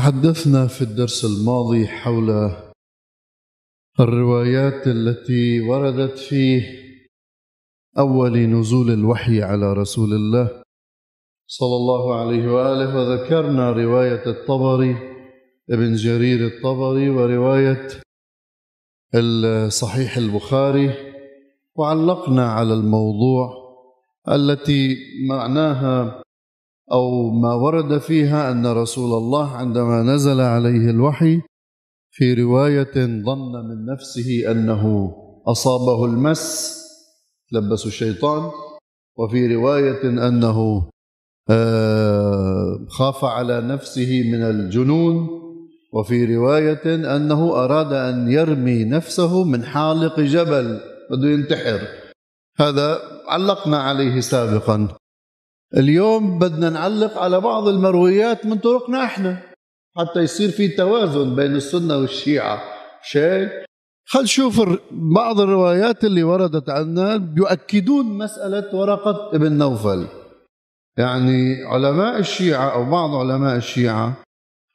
تحدثنا في الدرس الماضي حول الروايات التي وردت في أول نزول الوحي على رسول الله صلى الله عليه وآله وذكرنا رواية الطبري ابن جرير الطبري ورواية صحيح البخاري وعلقنا على الموضوع التي معناها أو ما ورد فيها أن رسول الله عندما نزل عليه الوحي في رواية ظن من نفسه أنه أصابه المس لبس الشيطان وفي رواية أنه آه، خاف على نفسه من الجنون وفي رواية أنه أراد أن يرمي نفسه من حالق جبل بده ينتحر. هذا علقنا عليه سابقا. اليوم بدنا نعلق على بعض المرويات من طرقنا إحنا. حتى يصير في توازن بين السنة والشيعة. شيء؟ خل شوف بعض الروايات اللي وردت عنا يؤكدون مسألة ورقة ابن نوفل. يعني علماء الشيعة أو بعض علماء الشيعة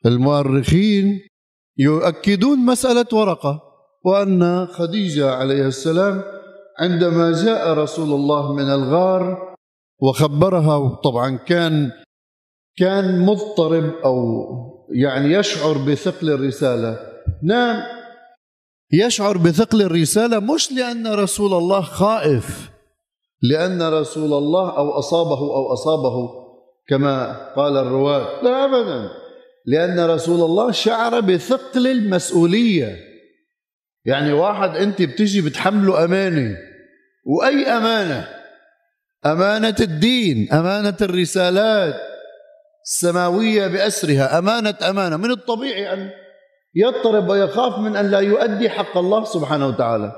المؤرخين يؤكدون مسألة ورقة. وأن خديجة عليه السلام عندما جاء رسول الله من الغار وخبرها طبعا كان كان مضطرب أو يعني يشعر بثقل الرسالة. نعم يشعر بثقل الرسالة مش لأن رسول الله خائف لأن رسول الله أو أصابه أو أصابه كما قال الرواة. لا ابدا. لأن رسول الله شعر بثقل المسؤولية. يعني واحد أنت بتجي بتحمله أمانة. وأي أمانة؟ أمانة الدين أمانة الرسالات السماوية بأسرها أمانة أمانة. من الطبيعي أن يضطرب ويخاف من أن لا يؤدي حق الله سبحانه وتعالى.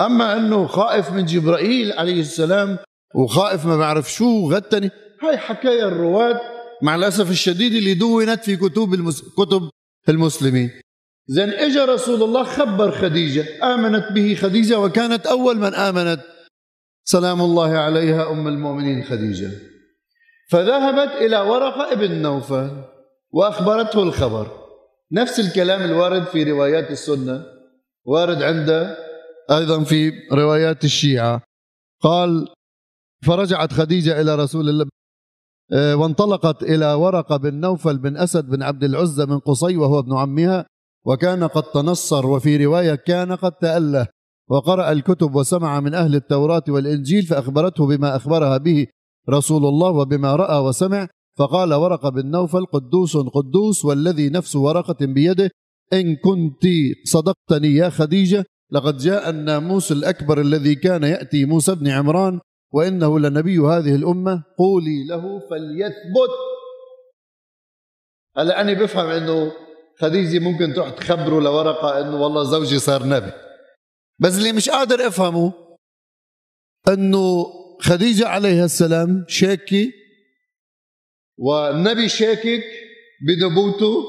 أما أنه خائف من جبرائيل عليه السلام وخائف ما بعرف شو غتني هاي حكايا الرواد مع الأسف الشديد اللي دونت في كتب المس... كتب المسلمين. زين اجى رسول الله خبر خديجة آمنت به خديجة وكانت أول من آمنت سلام الله عليها أم المؤمنين خديجة. فذهبت إلى ورقه ابن نوفل وأخبرته الخبر. نفس الكلام الوارد في روايات السنة وارد عنده أيضا في روايات الشيعة. قال فرجعت خديجة إلى رسول الله آه، وانطلقت إلى ورقه بن نوفل بن أسد بن عبد العزى من قصي وهو ابن عمها وكان قد تنصر وفي رواية كان قد تأله. وقرأ الكتب وسمع من أهل التوراة والإنجيل فأخبرته بما أخبرها به رسول الله وبما رأى وسمع فقال ورقة بن نوفل قدوس قدوس والذي نفس ورقة بيده. إن كنت صدقتني يا خديجة لقد جاء الناموس الأكبر الذي كان يأتي موسى بن عمران وإنه لنبي هذه الأمة. قولي له فليثبت. هلا أنا بفهم إنه خديجة ممكن تروح تخبره لورقة إنه والله زوجي صار نبي. بس اللي مش قادر أفهمه إنه خديجة عليها السلام شاكي والنبي شاكك بنبوته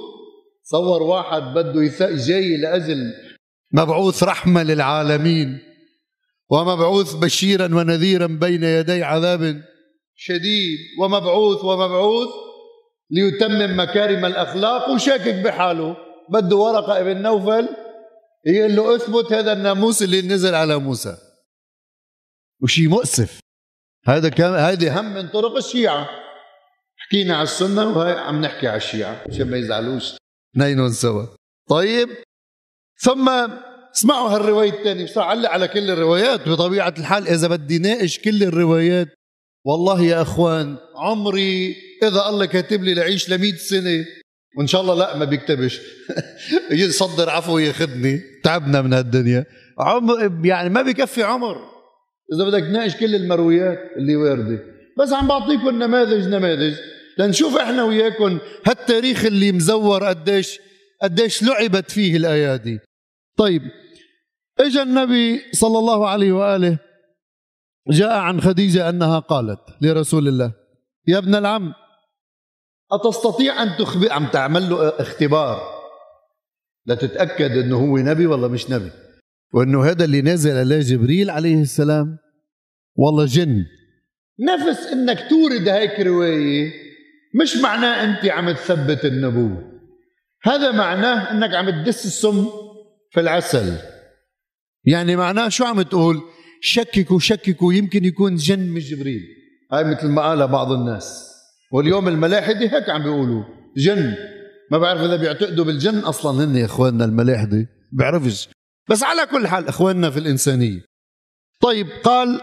صور واحد بده جاي لأجل مبعوث رحمة للعالمين ومبعوث بشيرا ونذيرا بين يدي عذاب شديد ومبعوث ومبعوث ليتمم مكارم الأخلاق وشاكك بحاله بده ورقة ابن نوفل يقول له أثبت هذا الناموس اللي نزل على موسى. وشي مؤسف. هذا كان هذه هم من طرق الشيعة. حكينا على السنة وهي عم نحكي على الشيعة عشان ما يزعلوش. اثنينهم سوا. طيب. ثم اسمعوا هالرواية الثانية. بصراحة علق على كل الروايات. بطبيعة الحال إذا بدي ناقش كل الروايات والله يا أخوان عمري إذا الله كاتب لي لعيش ل سنة وإن شاء الله لا ما بيكتبش. يصدر عفو ياخذني تعبنا من هالدنيا. عمر يعني ما بكفي عمر. إذا بدك تناقش كل المرويات اللي واردة. بس عم بعطيكم نماذج نماذج. لنشوف إحنا وياكم هالتاريخ اللي مزور قديش قديش لعبت فيه الأيادي. طيب اجى النبي صلى الله عليه وآله جاء عن خديجة أنها قالت لرسول الله يا ابن العم أتستطيع أن تخبر عم تعمل له اختبار لتتأكد أنه هو نبي ولا مش نبي؟ وأنه هذا اللي نازل عليه جبريل عليه السلام؟ والله جن. نفس أنك تورد هيك رواية مش معناه أنت عم تثبت النبوة. هذا معناه إنك عم تدس السم في العسل. يعني معناه شو عم تقول؟ شككوا شككوا يمكن يكون جن من جبريل. هاي مثل ما قالها بعض الناس. واليوم الملاحدة هيك عم بيقولوا جن. ما بعرف إذا بيعتقدوا بالجن أصلا هن يا إخواننا الملاحدة بعرفش. بس على كل حال إخواننا في الإنسانية. طيب قال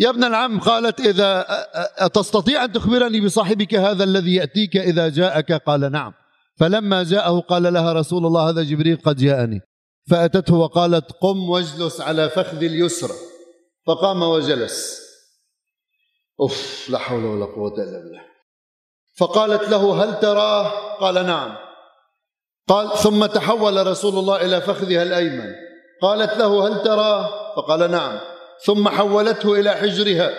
يا ابن العم قالت إذا تستطيع أن تخبرني بصاحبك هذا الذي يأتيك إذا جاءك قال نعم. فلما جاءه قال لها رسول الله هذا جبريل قد جاءني. فأتته وقالت قم واجلس على فخذ اليسرى. فقام وجلس. أوف لا حول ولا قوة إلا بالله. فقالت له هل تراه؟ قال نعم. قال ثم تحول رسول الله إلى فخذها الأيمن. قالت له هل تراه؟ فقال نعم. ثم حولته إلى حجرها.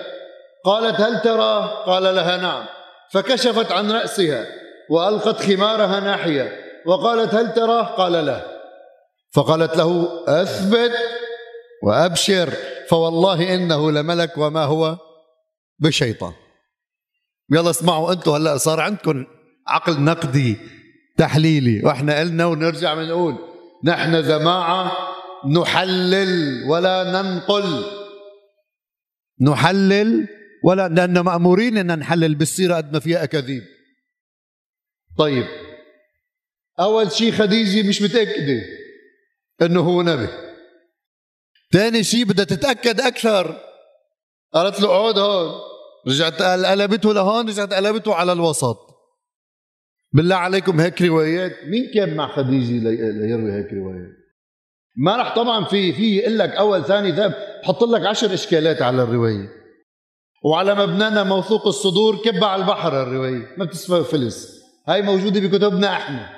قالت هل تراه؟ قال لها نعم. فكشفت عن رأسها وألقت خمارها ناحية. وقالت هل تراه؟ قال لا. فقالت له أثبت وأبشر فوالله إنه لملك وما هو بشيطان. يلا اسمعوا أنتم هلا صار عندكم عقل نقدي تحليلي. وإحنا قلنا ونرجع بنقول نحن جماعة نحلل ولا ننقل. نحلل ولا لأن مأمورين ان نحلل بالسيره قد ما فيها أكاذيب. طيب أول شيء خديجه مش متأكدة إنه هو نبي. ثاني شيء بدها تتأكد أكثر. قالت له اقعد هون. رجعت قلبته لهون رجعت قلبته على الوسط. بالله عليكم هيك روايات. مين كان مع خديجة ليروي هيك روايات؟ ما راح طبعا في في يقول لك أول ثاني ثالث. بحط لك عشر إشكالات على الرواية. وعلى مبنانا موثوق الصدور كب على البحر الرواية. ما بتسوى فلس. هاي موجودة بكتبنا إحنا.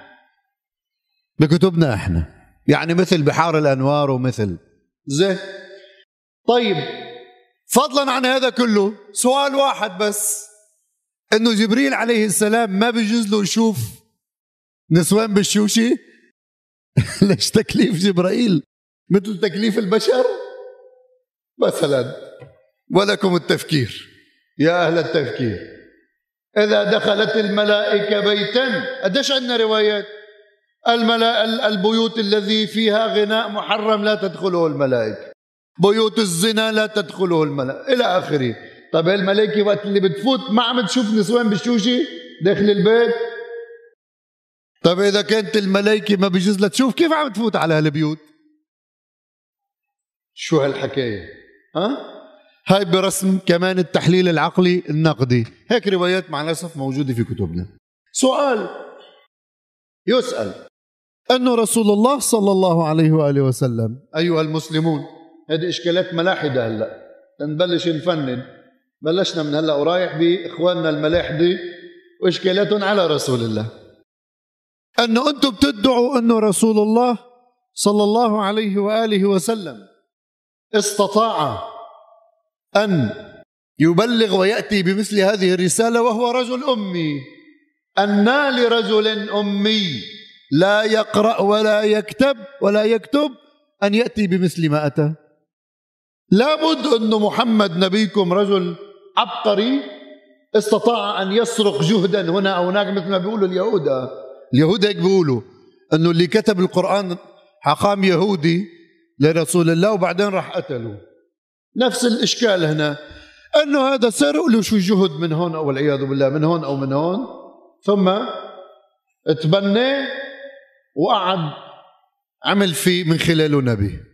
بكتبنا إحنا. يعني مثل بحار الأنوار ومثل. زين. طيب فضلا عن هذا كله سؤال واحد بس. إنه جبريل عليه السلام ما بيجوز له يشوف نسوان بالشوشي؟ ليش تكليف جبرائيل؟ مثل تكليف البشر؟ مثلا. ولكم التفكير. يا أهل التفكير. إذا دخلت الملائكة بيتا قديش عندنا روايات؟ الملا... البيوت الذي فيها غناء محرم لا تدخله الملائكة. بيوت الزنا لا تدخله الملائكه إلى آخره. طيب الملائكة وقت اللي بتفوت ما عم تشوف نسوان بالشوشه داخل البيت؟ طيب إذا كانت الملائكة ما بيجوز لها تشوف كيف عم تفوت على هالبيوت؟ شو هالحكاية؟ ها؟ هاي برسم كمان التحليل العقلي النقدي. هيك روايات مع الأسف موجودة في كتبنا. سؤال. يسأل. أن رسول الله صلى الله عليه وآله وسلم أيها المسلمون هذه إشكالات ملاحدة هلأ. نبلش نفند بلشنا من هلأ ورايح بإخواننا الملاحدة وإشكالاتهم على رسول الله. أنه أنتم بتدعوا أنه رسول الله صلى الله عليه وآله وسلم استطاع أن يبلغ ويأتي بمثل هذه الرسالة وهو رجل أمي. أن لرجل أمي لا يقرأ ولا يكتب ولا يكتب أن يأتي بمثل ما أتى. لابد أن محمد نبيكم رجل عبقري استطاع أن يسرق جهدا هنا أو هناك مثل ما بيقولوا اليهود. اليهود هيك بيقولوا أنه اللي كتب القرآن حقام يهودي لرسول الله وبعدين راح قتله. نفس الإشكال هنا. أنه هذا سرق له شو جهد من هون أو والعياذ بالله من هون أو من هون. ثم تبنى وقعد عمل فيه من خلاله نبي.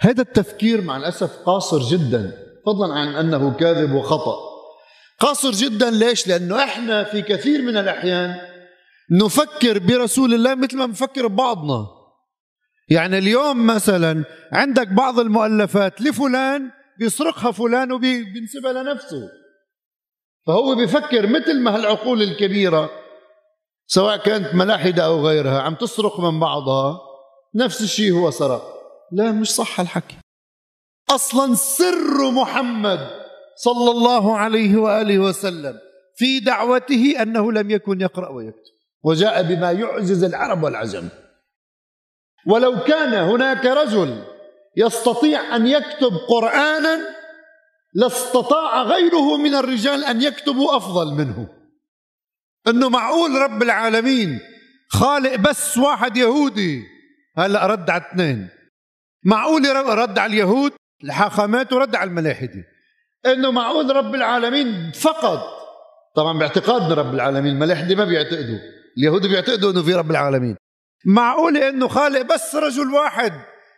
هذا التفكير مع الأسف قاصر جدا فضلا عن أنه كاذب وخطأ. قاصر جدا ليش؟ لأنه إحنا في كثير من الأحيان نفكر برسول الله مثل ما نفكر ببعضنا. يعني اليوم مثلا عندك بعض المؤلفات لفلان بيسرقها فلان وبينسبها لنفسه. فهو بيفكر مثل ما هالعقول الكبيرة سواء كانت ملاحدة أو غيرها عم تسرق من بعضها نفس الشيء هو سرق. لا مش صح الحكي. أصلا سر محمد صلى الله عليه وآله وسلم في دعوته أنه لم يكن يقرأ ويكتب. وجاء بما يعجز العرب والعجم. ولو كان هناك رجل يستطيع أن يكتب قرآنا لاستطاع غيره من الرجال أن يكتبوا أفضل منه. إنه معقول رب العالمين خالق بس واحد يهودي؟ هلا رد على اثنين؟ معقول رد على اليهود؟ الحاخامات ورد على الملاحدة. إنه معقول رب العالمين فقط طبعا باعتقادنا رب العالمين الملاحدة ما بيعتقدوا. اليهود بيعتقدوا إنه في رب العالمين. معقول إنه خالق بس رجل واحد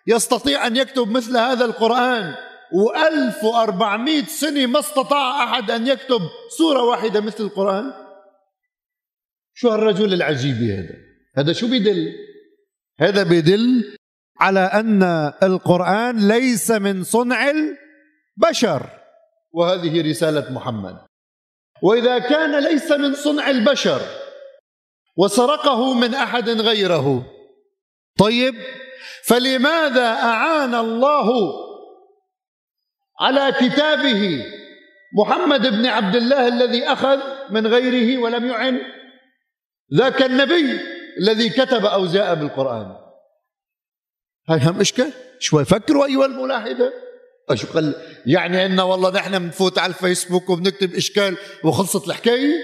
يستطيع أن يكتب مثل هذا القرآن و1400 سنة ما استطاع أحد أن يكتب سورة واحدة مثل القرآن؟ شو هالرجل العجيب هذا؟ هذا شو بيدل؟ هذا بيدل على أن القرآن ليس من صنع البشر. وهذه رسالة محمد. وإذا كان ليس من صنع البشر وسرقه من أحد غيره. طيب فلماذا أعان الله على كتابه محمد بن عبد الله الذي أخذ من غيره ولم يعن؟ ذاك النبي الذي كتب أو جاء بالقرآن. هاي هم إشكال؟ شوي فكروا أيها الملاحدة. شو قال؟ يعني إن والله نحن بنفوت على الفيسبوك وبنكتب إشكال وخلصت الحكاية؟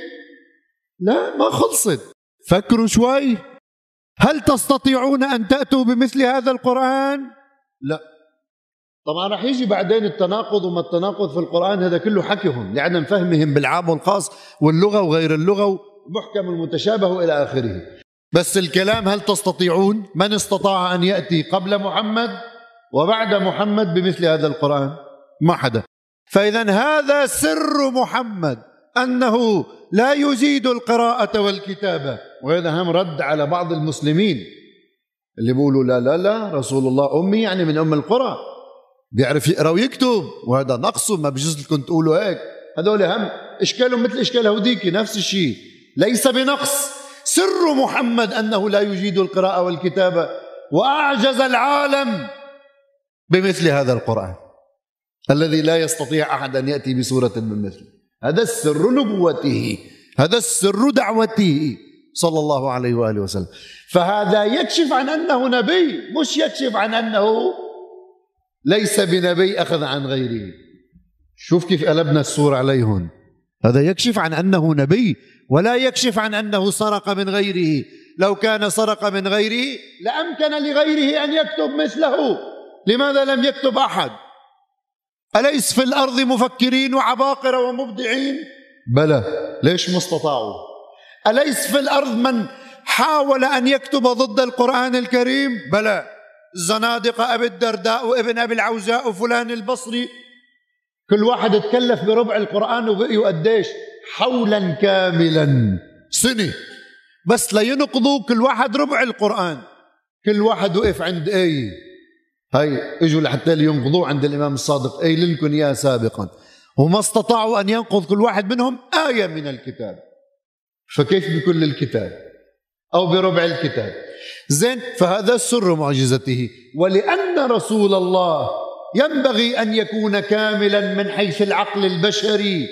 لا ما خلصت. فكروا شوي. هل تستطيعون أن تأتوا بمثل هذا القرآن؟ لا. طبعا رح يجي بعدين التناقض وما التناقض في القرآن هذا كله حكيهم لعدم فهمهم بالعام والخاص واللغة وغير اللغة ومحكم المتشابه والى آخره. بس الكلام هل تستطيعون؟ من استطاع أن يأتي قبل محمد وبعد محمد بمثل هذا القرآن؟ ما حدا. فاذا هذا سر محمد أنه لا يجيد القراءة والكتابة. وهذا هم رد على بعض المسلمين اللي بيقولوا لا لا لا رسول الله أمي يعني من أم القرى. بيعرف يقرأ ويكتب وهذا نقصه ما بجوز لكم تقولوا هيك. هذول هم إشكالهم مثل إشكال هوديكي نفس الشيء. ليس بنقص. سر محمد أنه لا يجيد القراءة والكتابه وأعجز العالم بمثل هذا القرآن الذي لا يستطيع أحد أن يأتي بسوره من مثله. هذا السر نبوته هذا السر دعوته صلى الله عليه وآله وسلم. فهذا يكشف عن أنه نبي مش يكشف عن أنه ليس بنبي أخذ عن غيره. شوف كيف قلبنا السور عليهم هذا يكشف عن أنه نبي ولا يكشف عن أنه سرق من غيره. لو كان سرق من غيره لأمكن لغيره أن يكتب مثله. لماذا لم يكتب أحد؟ أليس في الأرض مفكرين وعباقره ومبدعين؟ بلى ليش ما استطاعوا؟ أليس في الأرض من حاول أن يكتب ضد القرآن الكريم؟ بلى الزنادقه أبي الدرداء وابن أبي العوزاء وفلان البصري. كل واحد تكلف بربع القرآن وبقيوا قديش حولا كاملا. سنة بس لينقضوا كل واحد ربع القرآن. كل واحد وقف عند آية هاي إجوا لحتى لينقضوه عند الإمام الصادق. قايل لكم إياه سابقا. وما استطاعوا أن ينقض كل واحد منهم آية من الكتاب. فكيف بكل الكتاب؟ أو بربع الكتاب. زين فهذا سر معجزته. ولأن رسول الله ينبغي أن يكون كاملا من حيث العقل البشري.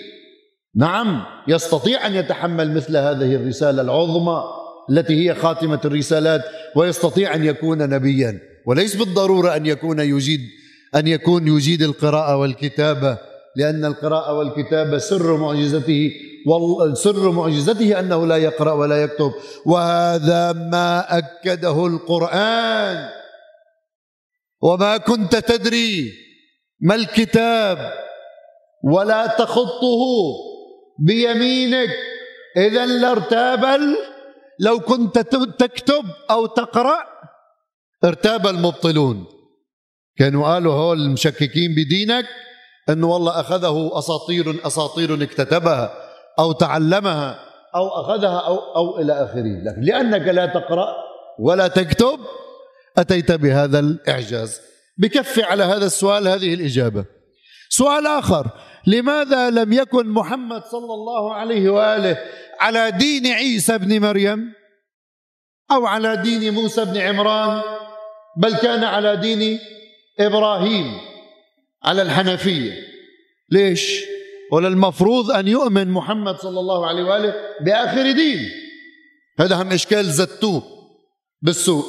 نعم يستطيع أن يتحمل مثل هذه الرسالة العظمى التي هي خاتمة الرسالات ويستطيع أن يكون نبيا. وليس بالضرورة أن يكون يجيد أن يكون يجيد القراءة والكتابة لأن القراءة والكتابة سر معجزته سر معجزته أنه لا يقرأ ولا يكتب. وهذا ما أكده القرآن. وما كنت تدري ما الكتاب. ولا تخطه. بيمينك. إذا لارتاب لو كنت تكتب أو تقرأ ارتاب المبطلون. كانوا قالوا هول المشككين بدينك إنه والله أخذه أساطير أساطير اكتتبها أو تعلمها أو أخذها أو أو إلى آخره. لكن لأنك لا تقرأ ولا تكتب أتيت بهذا الإعجاز. بكفي على هذا السؤال هذه الإجابة. سؤال آخر. لماذا لم يكن محمد صلى الله عليه وآله على دين عيسى بن مريم أو على دين موسى بن عمران بل كان على دين إبراهيم على الحنفية؟ ليش؟ ولا المفروض أن يؤمن محمد صلى الله عليه وآله بآخر دين؟ هذا هم إشكال زتوه بالسوق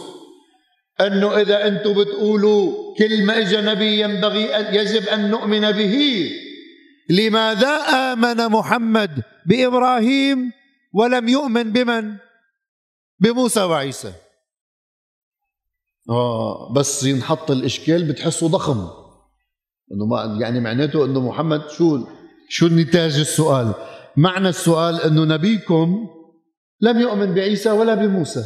أنه إذا أنتم بتقولوا كل ما اجى نبي ينبغي يجب أن نؤمن به. لماذا آمن محمد بإبراهيم ولم يؤمن بمن؟ بموسى وعيسى. آه بس ينحط الإشكال بتحسه ضخم. إنه ما يعني معناته إنه محمد شو شو نتاج السؤال؟ معنى السؤال إنه نبيكم لم يؤمن بعيسى ولا بموسى.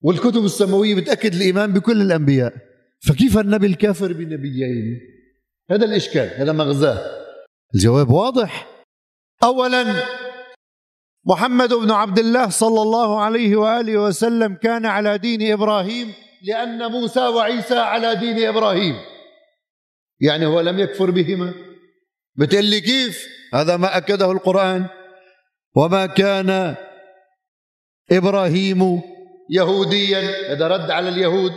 والكتب السماوية بتأكد الإيمان بكل الأنبياء. فكيف النبي الكافر بنبيين؟ هذا الإشكال هذا مغزاه. الجواب واضح. أولا محمد بن عبد الله صلى الله عليه وآله وسلم كان على دين إبراهيم لأن موسى وعيسى على دين إبراهيم. يعني هو لم يكفر بهما. بتقول لي كيف؟ هذا ما أكده القرآن. وما كان إبراهيم يهوديا هذا رد على اليهود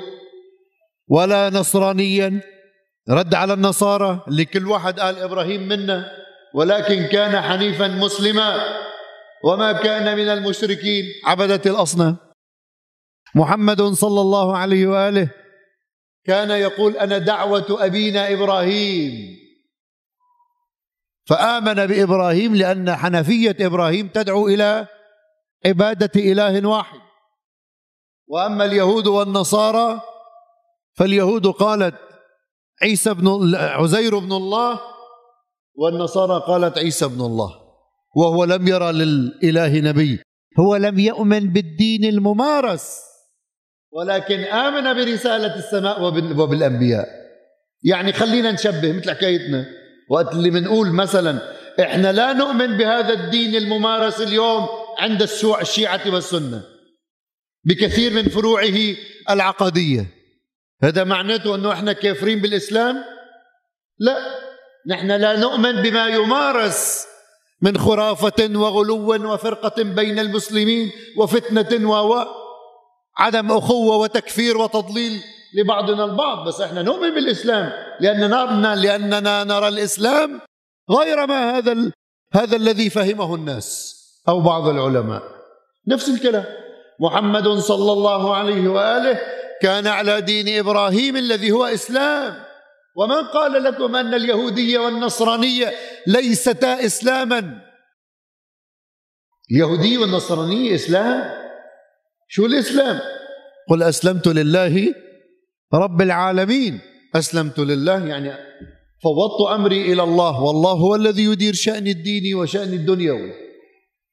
ولا نصرانيا. رد على النصارى اللي كل واحد قال إبراهيم منا ولكن كان حنيفا مسلما. وما كان من المشركين عبدة الأصنام. محمد صلى الله عليه وآله كان يقول أنا دعوة أبينا إبراهيم. فآمن بإبراهيم لأن حنفية إبراهيم تدعو إلى عبادة إله واحد. وأما اليهود والنصارى فاليهود قالت عيسى بن عزير بن الله والنصارى قالت عيسى بن الله وهو لم يرى للإله نبي. هو لم يؤمن بالدين الممارس ولكن آمن برسالة السماء وبالأنبياء. يعني خلينا نشبه مثل حكايتنا. وقت اللي بنقول مثلا إحنا لا نؤمن بهذا الدين الممارس اليوم عند الشيعة والسنة بكثير من فروعه العقدية. هذا معناته أنه إحنا كافرين بالإسلام؟ لا. نحن لا نؤمن بما يمارس من خرافة وغلو وفرقة بين المسلمين وفتنة و عدم أخوة وتكفير وتضليل لبعضنا البعض. بس إحنا نؤمن بالإسلام. لأننا لأننا نرى الإسلام غير ما هذا ال... هذا الذي فهمه الناس أو بعض العلماء. نفس الكلام. محمد صلى الله عليه وآله كان على دين إبراهيم الذي هو إسلام. ومن قال لكم أن اليهودية والنصرانية ليستا إسلاما؟ اليهودية والنصرانية إسلام. شو الإسلام؟ قل أسلمت لله رب العالمين. أسلمت لله يعني فوضت أمري إلى الله والله هو الذي يدير شأن الدين وشأن الدنيوي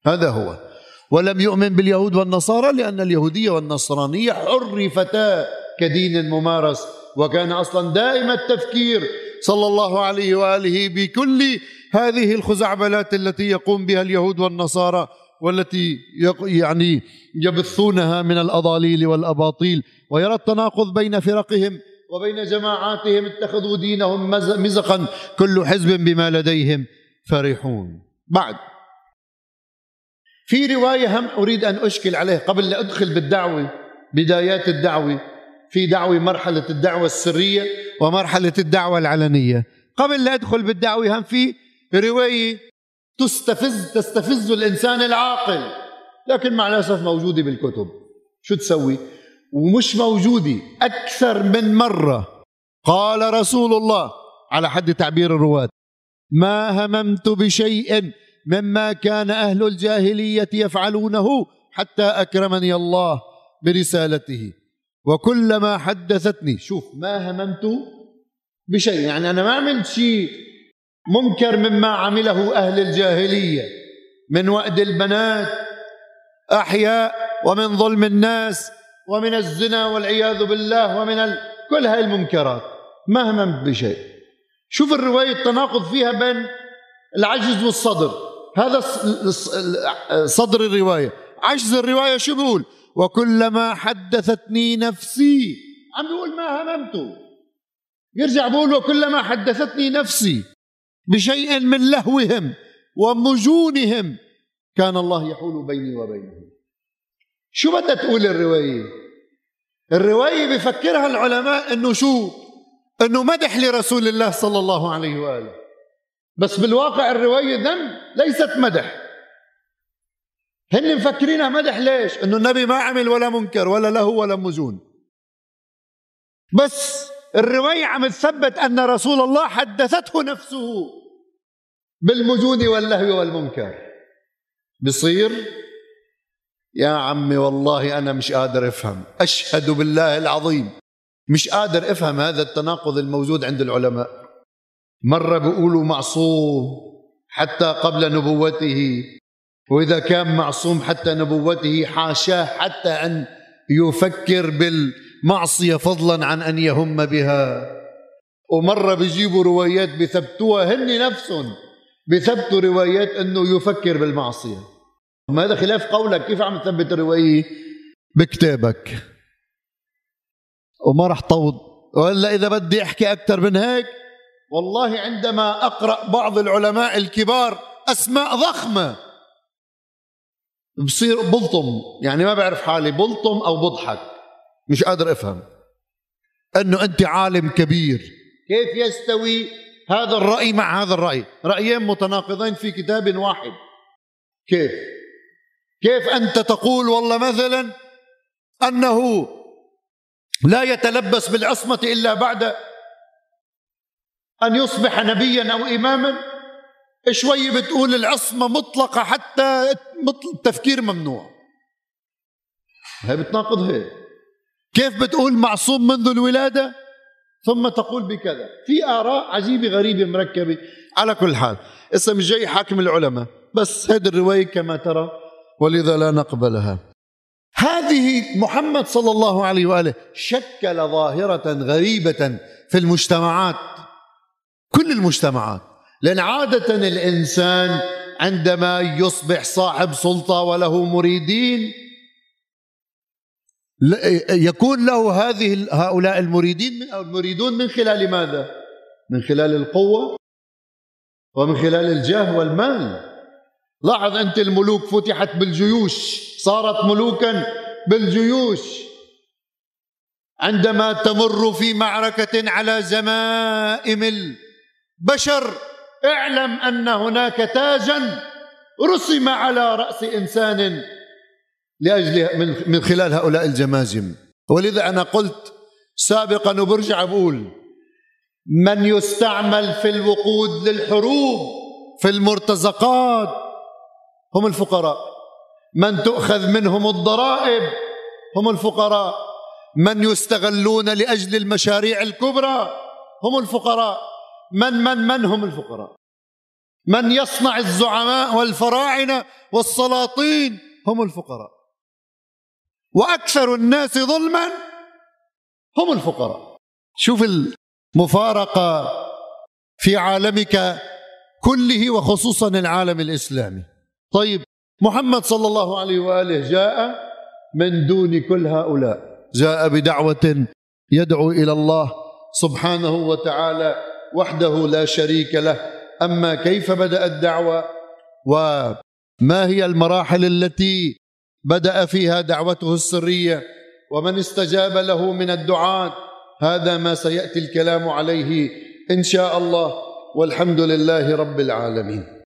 هذا هو. ولم يؤمن باليهود والنصارى لأن اليهودية والنصرانية عرفتا كدين ممارس وكان أصلا دائم التفكير صلى الله عليه وآله بكل هذه الخزعبلات التي يقوم بها اليهود والنصارى والتي يعني يبثونها من الأضاليل والأباطيل ويرى التناقض بين فرقهم وبين جماعاتهم اتخذوا دينهم مزقا كل حزب بما لديهم فرحون. بعد. في رواية هم أريد أن أشكل عليه قبل لا أدخل بالدعوة بدايات الدعوة. في دعوة مرحلة الدعوة السرية ومرحلة الدعوة العلنية. قبل لا أدخل بالدعوة هم في رواية تستفز تستفز الإنسان العاقل. لكن مع الأسف موجودة بالكتب. شو تسوي؟ ومش موجودة أكثر من مرة. قال رسول الله على حد تعبير الرواة ما هممت بشيء مما كان أهل الجاهلية يفعلونه حتى أكرمني الله برسالته. وكلما حدثتني شوف ما هممت بشيء يعني أنا ما عملت شيء منكر مما عمله أهل الجاهلية. من وأد البنات أحياء ومن ظلم الناس ومن الزنا والعياذ بالله ومن ال... كل هاي المنكرات. ما هممت بشيء. شوف الرواية التناقض فيها بين العجز والصدر. هذا صدر الرواية. عجز الرواية شو بيقول؟ وكلما حدثتني نفسي. عم بيقول ما هممت. يرجع بيقول وكلما حدثتني نفسي بشيء من لهوهم ومجونهم كان الله يحول بيني وبينهم. شو بدها تقول الرواية؟ الرواية بفكرها العلماء إنه شو؟ إنه مدح لرسول الله صلى الله عليه وآله. بس بالواقع الرواية ذم ليست مدح. هن مفكرينها مدح ليش؟ إنه النبي ما عمل ولا منكر ولا له ولا مزون. بس الرواية عم تثبت أن رسول الله حدثته نفسه بالمجون واللهو والمنكر. بصير يا عمي والله أنا مش قادر أفهم. أشهد بالله العظيم. مش قادر أفهم هذا التناقض الموجود عند العلماء. مرة بيقولوا معصوم حتى قبل نبوته وإذا كان معصوم حتى نبوته حاشاه حتى أن يفكر بالمعصية فضلا عن أن يهم بها. ومرة بيجيبوا روايات بثبتوها هن نفسهم بثبتوا روايات أنه يفكر بالمعصية. ما هذا خلاف قولك كيف عم تثبت الرواية بكتابك. وما رح طوض وإلا إذا بدي أحكي أكثر من هيك والله عندما أقرأ بعض العلماء الكبار أسماء ضخمة. بصير بلطم يعني ما بعرف حالي بلطم أو بضحك. مش قادر أفهم. أنه أنت عالم كبير. كيف يستوي هذا الرأي مع هذا الرأي؟ رأيين متناقضين في كتاب واحد. كيف؟ كيف أنت تقول والله مثلا أنه لا يتلبس بالعصمة إلا بعد أن يصبح نبيا أو إماما؟ شوي بتقول العصمة مطلقة حتى التفكير ممنوع. هي بتناقض هيك. كيف بتقول معصوم منذ الولادة؟ ثم تقول بكذا. في آراء عجيبة غريبة مركبة. على كل حال اسم جاي حاكم العلماء. بس هذه الرواية كما ترى ولذا لا نقبلها. هذه محمد صلى الله عليه وآله شكل ظاهرة غريبة في المجتمعات. كل المجتمعات. لأن عادة الإنسان عندما يصبح صاحب سلطة وله مريدين يكون له هذه هؤلاء المريدين من المريدون من خلال ماذا؟ من خلال القوة ومن خلال الجاه والمال. لاحظ أنت الملوك فتحت بالجيوش صارت ملوكا بالجيوش. عندما تمر في معركة على زمائم البشر اعلم أن هناك تاجا رسم على رأس إنسان لأجل من, خلال هؤلاء الجماجم ولذا أنا قلت سابقا وبرجع بقول من يستعمل في الوقود للحروب في المرتزقات هم الفقراء. من تؤخذ منهم الضرائب هم الفقراء. من يستغلون لأجل المشاريع الكبرى هم الفقراء. من من من هم الفقراء؟ من يصنع الزعماء والفراعنة والسلاطين هم الفقراء. وأكثر الناس ظلما هم الفقراء. شوف المفارقة في عالمك كله وخصوصا العالم الإسلامي. طيب محمد صلى الله عليه وآله جاء من دون كل هؤلاء. جاء بدعوة يدعو إلى الله سبحانه وتعالى وحده لا شريك له. أما كيف بدأ الدعوة؟ وما هي المراحل التي بدأ فيها دعوته السرية؟ ومن استجاب له من الدعاة؟ هذا ما سيأتي الكلام عليه إن شاء الله. والحمد لله رب العالمين.